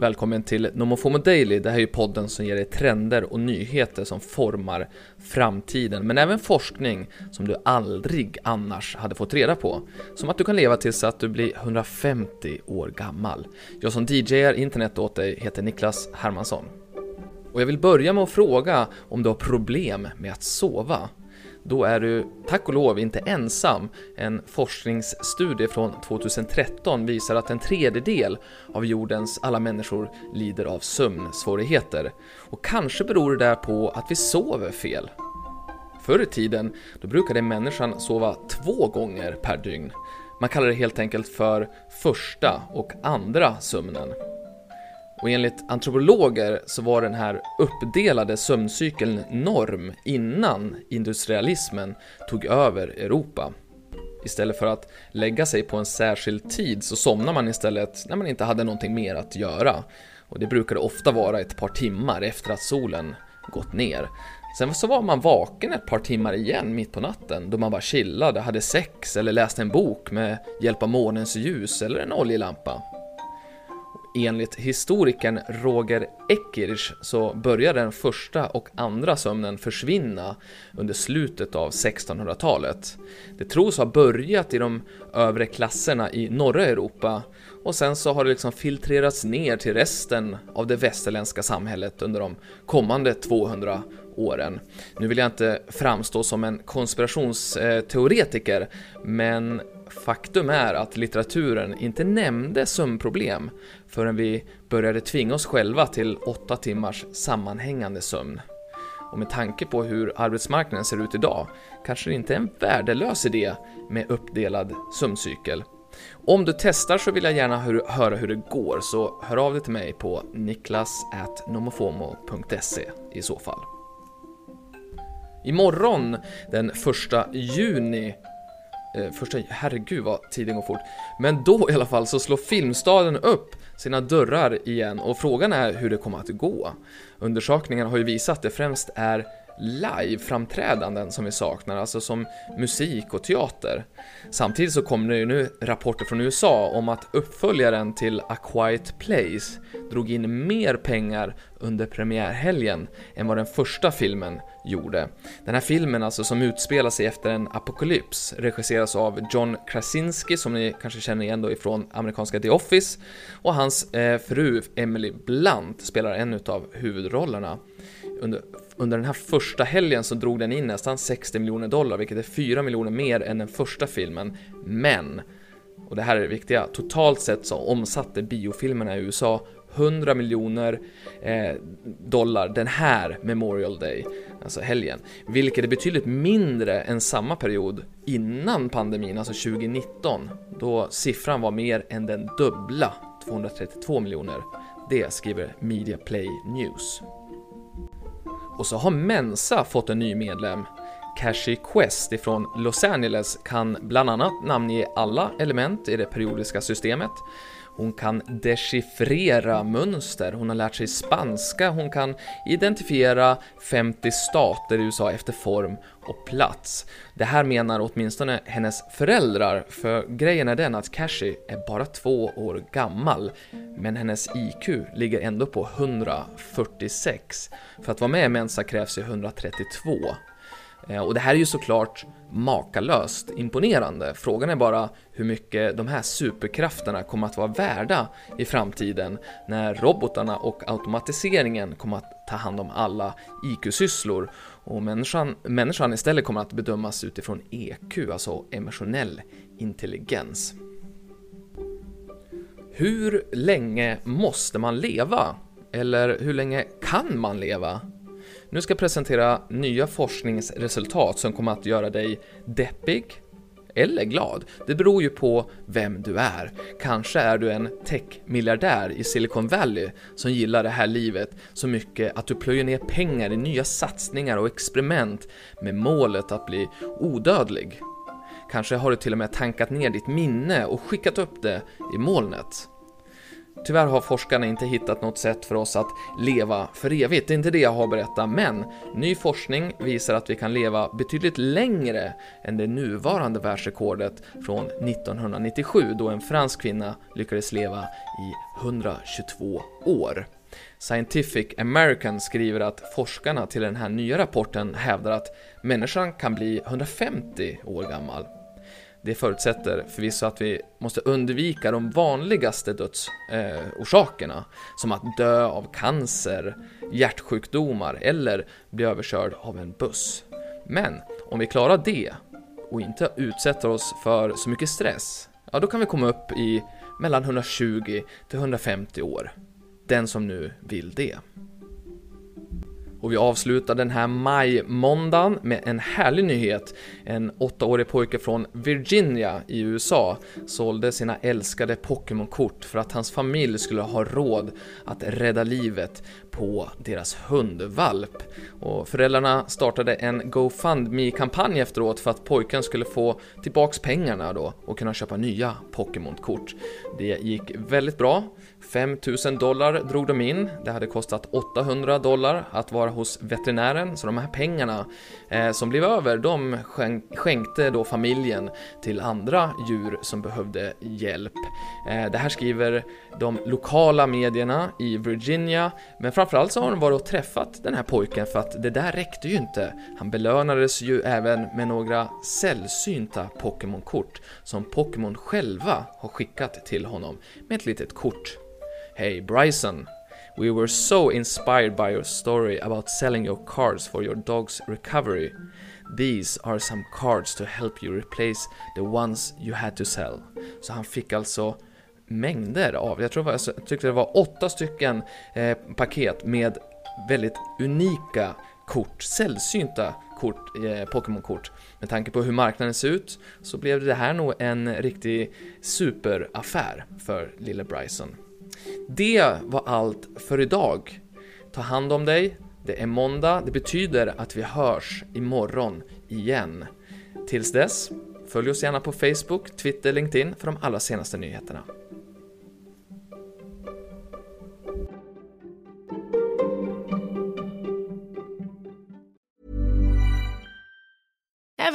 Välkommen till Nomofomo Daily. Det här är podden som ger dig trender och nyheter som formar framtiden, men även forskning som du aldrig annars hade fått reda på. Som att du kan leva tills att du blir 150 år gammal. Jag som DJar internet åt dig heter Niklas Hermansson. Och jag vill börja med att fråga om du har problem med att sova. Då är du tack och lov inte ensam. En forskningsstudie från 2013 visar att en tredjedel av jordens alla människor lider av sömnsvårigheter. Och kanske beror det där på att vi sover fel. Förr i tiden då brukade människan sova två gånger per dygn. Man kallar det helt enkelt för första och andra sömnen. Och enligt antropologer så var den här uppdelade sömncykeln norm innan industrialismen tog över Europa. Istället för att lägga sig på en särskild tid så somnar man istället när man inte hade någonting mer att göra. Och det brukade ofta vara ett par timmar efter att solen gått ner. Sen så var man vaken ett par timmar igen mitt på natten då man bara chillade, hade sex eller läste en bok med hjälp av månens ljus eller en oljelampa. Enligt historikern Roger Eckerich så börjar den första och andra sömnen försvinna under slutet av 1600-talet. Det tros ha börjat i de övre klasserna i norra Europa och sen så har det liksom filtrerats ner till resten av det västerländska samhället under de kommande 200 åren. Nu vill jag inte framstå som en konspirationsteoretiker, men faktum är att litteraturen inte nämnde sömnproblem förrän vi började tvinga oss själva till åtta timmars sammanhängande sömn. Och med tanke på hur arbetsmarknaden ser ut idag kanske det inte är en värdelös idé med uppdelad sömncykel. Om du testar så vill jag gärna höra hur det går, så hör av dig till mig på niklas.nomofomo.se i så fall. Imorgon den 1 juni eh, första, herregud vad tiden går fort. Men då i alla fall så slår Filmstaden upp sina dörrar igen och frågan är hur det kommer att gå. Undersökningarna har ju visat att det främst är live-framträdanden som vi saknar, alltså som musik och teater. Samtidigt så kommer det ju nu rapporter från USA om att uppföljaren till A Quiet Place drog in mer pengar under premiärhelgen än vad den första filmen gjorde. Den här filmen alltså som utspelar sig efter en apokalyps regisseras av John Krasinski som ni kanske känner igen då ifrån amerikanska The Office och hans eh, fru Emily Blunt spelar en utav huvudrollerna. Under, under den här första helgen så drog den in nästan 60 miljoner dollar, vilket är 4 miljoner mer än den första filmen. Men, och det här är det viktiga, totalt sett så omsatte biofilmerna i USA 100 miljoner eh, dollar den här Memorial Day, alltså helgen, vilket är betydligt mindre än samma period innan pandemin, alltså 2019, då siffran var mer än den dubbla, 232 miljoner. Det skriver Media Play News. Och så har Mensa fått en ny medlem. Cashy Quest ifrån Los Angeles kan bland annat namnge alla element i det periodiska systemet. Hon kan dechiffrera mönster, hon har lärt sig spanska, hon kan identifiera 50 stater i USA efter form och plats. Det här menar åtminstone hennes föräldrar, för grejen är den att Cashy är bara två år gammal, men hennes IQ ligger ändå på 146. För att vara med i Mensa krävs ju 132. Eh, och det här är ju såklart makalöst imponerande. Frågan är bara hur mycket de här superkrafterna kommer att vara värda i framtiden när robotarna och automatiseringen kommer att ta hand om alla IQ-sysslor och människan, människan istället kommer att bedömas utifrån EQ, alltså emotionell intelligens. Hur länge måste man leva? Eller hur länge kan man leva? Nu ska jag presentera nya forskningsresultat som kommer att göra dig deppig, eller glad. Det beror ju på vem du är. Kanske är du en tech-miljardär i Silicon Valley som gillar det här livet så mycket att du plöjer ner pengar i nya satsningar och experiment med målet att bli odödlig. Kanske har du till och med tankat ner ditt minne och skickat upp det i molnet. Tyvärr har forskarna inte hittat något sätt för oss att leva för evigt, det är inte det jag har berättat, men ny forskning visar att vi kan leva betydligt längre än det nuvarande världsrekordet från 1997 då en fransk kvinna lyckades leva i 122 år. Scientific American skriver att forskarna till den här nya rapporten hävdar att människan kan bli 150 år gammal. Det förutsätter förvisso att vi måste undvika de vanligaste dödsorsakerna, eh, som att dö av cancer, hjärtsjukdomar eller bli överkörd av en buss. Men om vi klarar det och inte utsätter oss för så mycket stress, ja då kan vi komma upp i mellan 120 till 150 år. Den som nu vill det. Och vi avslutar den här maj-måndagen med en härlig nyhet. En åttaårig pojke från Virginia i USA sålde sina älskade Pokémon-kort för att hans familj skulle ha råd att rädda livet på deras hundvalp. Och föräldrarna startade en GoFundMe-kampanj efteråt för att pojken skulle få tillbaks pengarna då och kunna köpa nya Pokémon-kort. Det gick väldigt bra. 5000 dollar drog de in. Det hade kostat 800 dollar att vara hos veterinären, så de här pengarna eh, som blev över, de skänkte då familjen till andra djur som behövde hjälp. Eh, det här skriver de lokala medierna i Virginia, men framförallt så har hon varit och träffat den här pojken för att det där räckte ju inte. Han belönades ju även med några sällsynta Pokémon-kort som Pokémon själva har skickat till honom med ett litet kort. Hej Bryson, we were so inspired by your story about selling your cards for your dog's recovery. These are some cards to help you replace the ones you had to sell. Så han fick alltså mängder av, jag tror jag tyckte det var åtta stycken eh, paket med väldigt unika kort, sällsynta kort, eh, Pokémon-kort. Med tanke på hur marknaden ser ut så blev det här nog en riktig superaffär för lille Bryson. Det var allt för idag. Ta hand om dig. Det är måndag, det betyder att vi hörs imorgon igen. Tills dess, följ oss gärna på Facebook, Twitter, LinkedIn för de allra senaste nyheterna.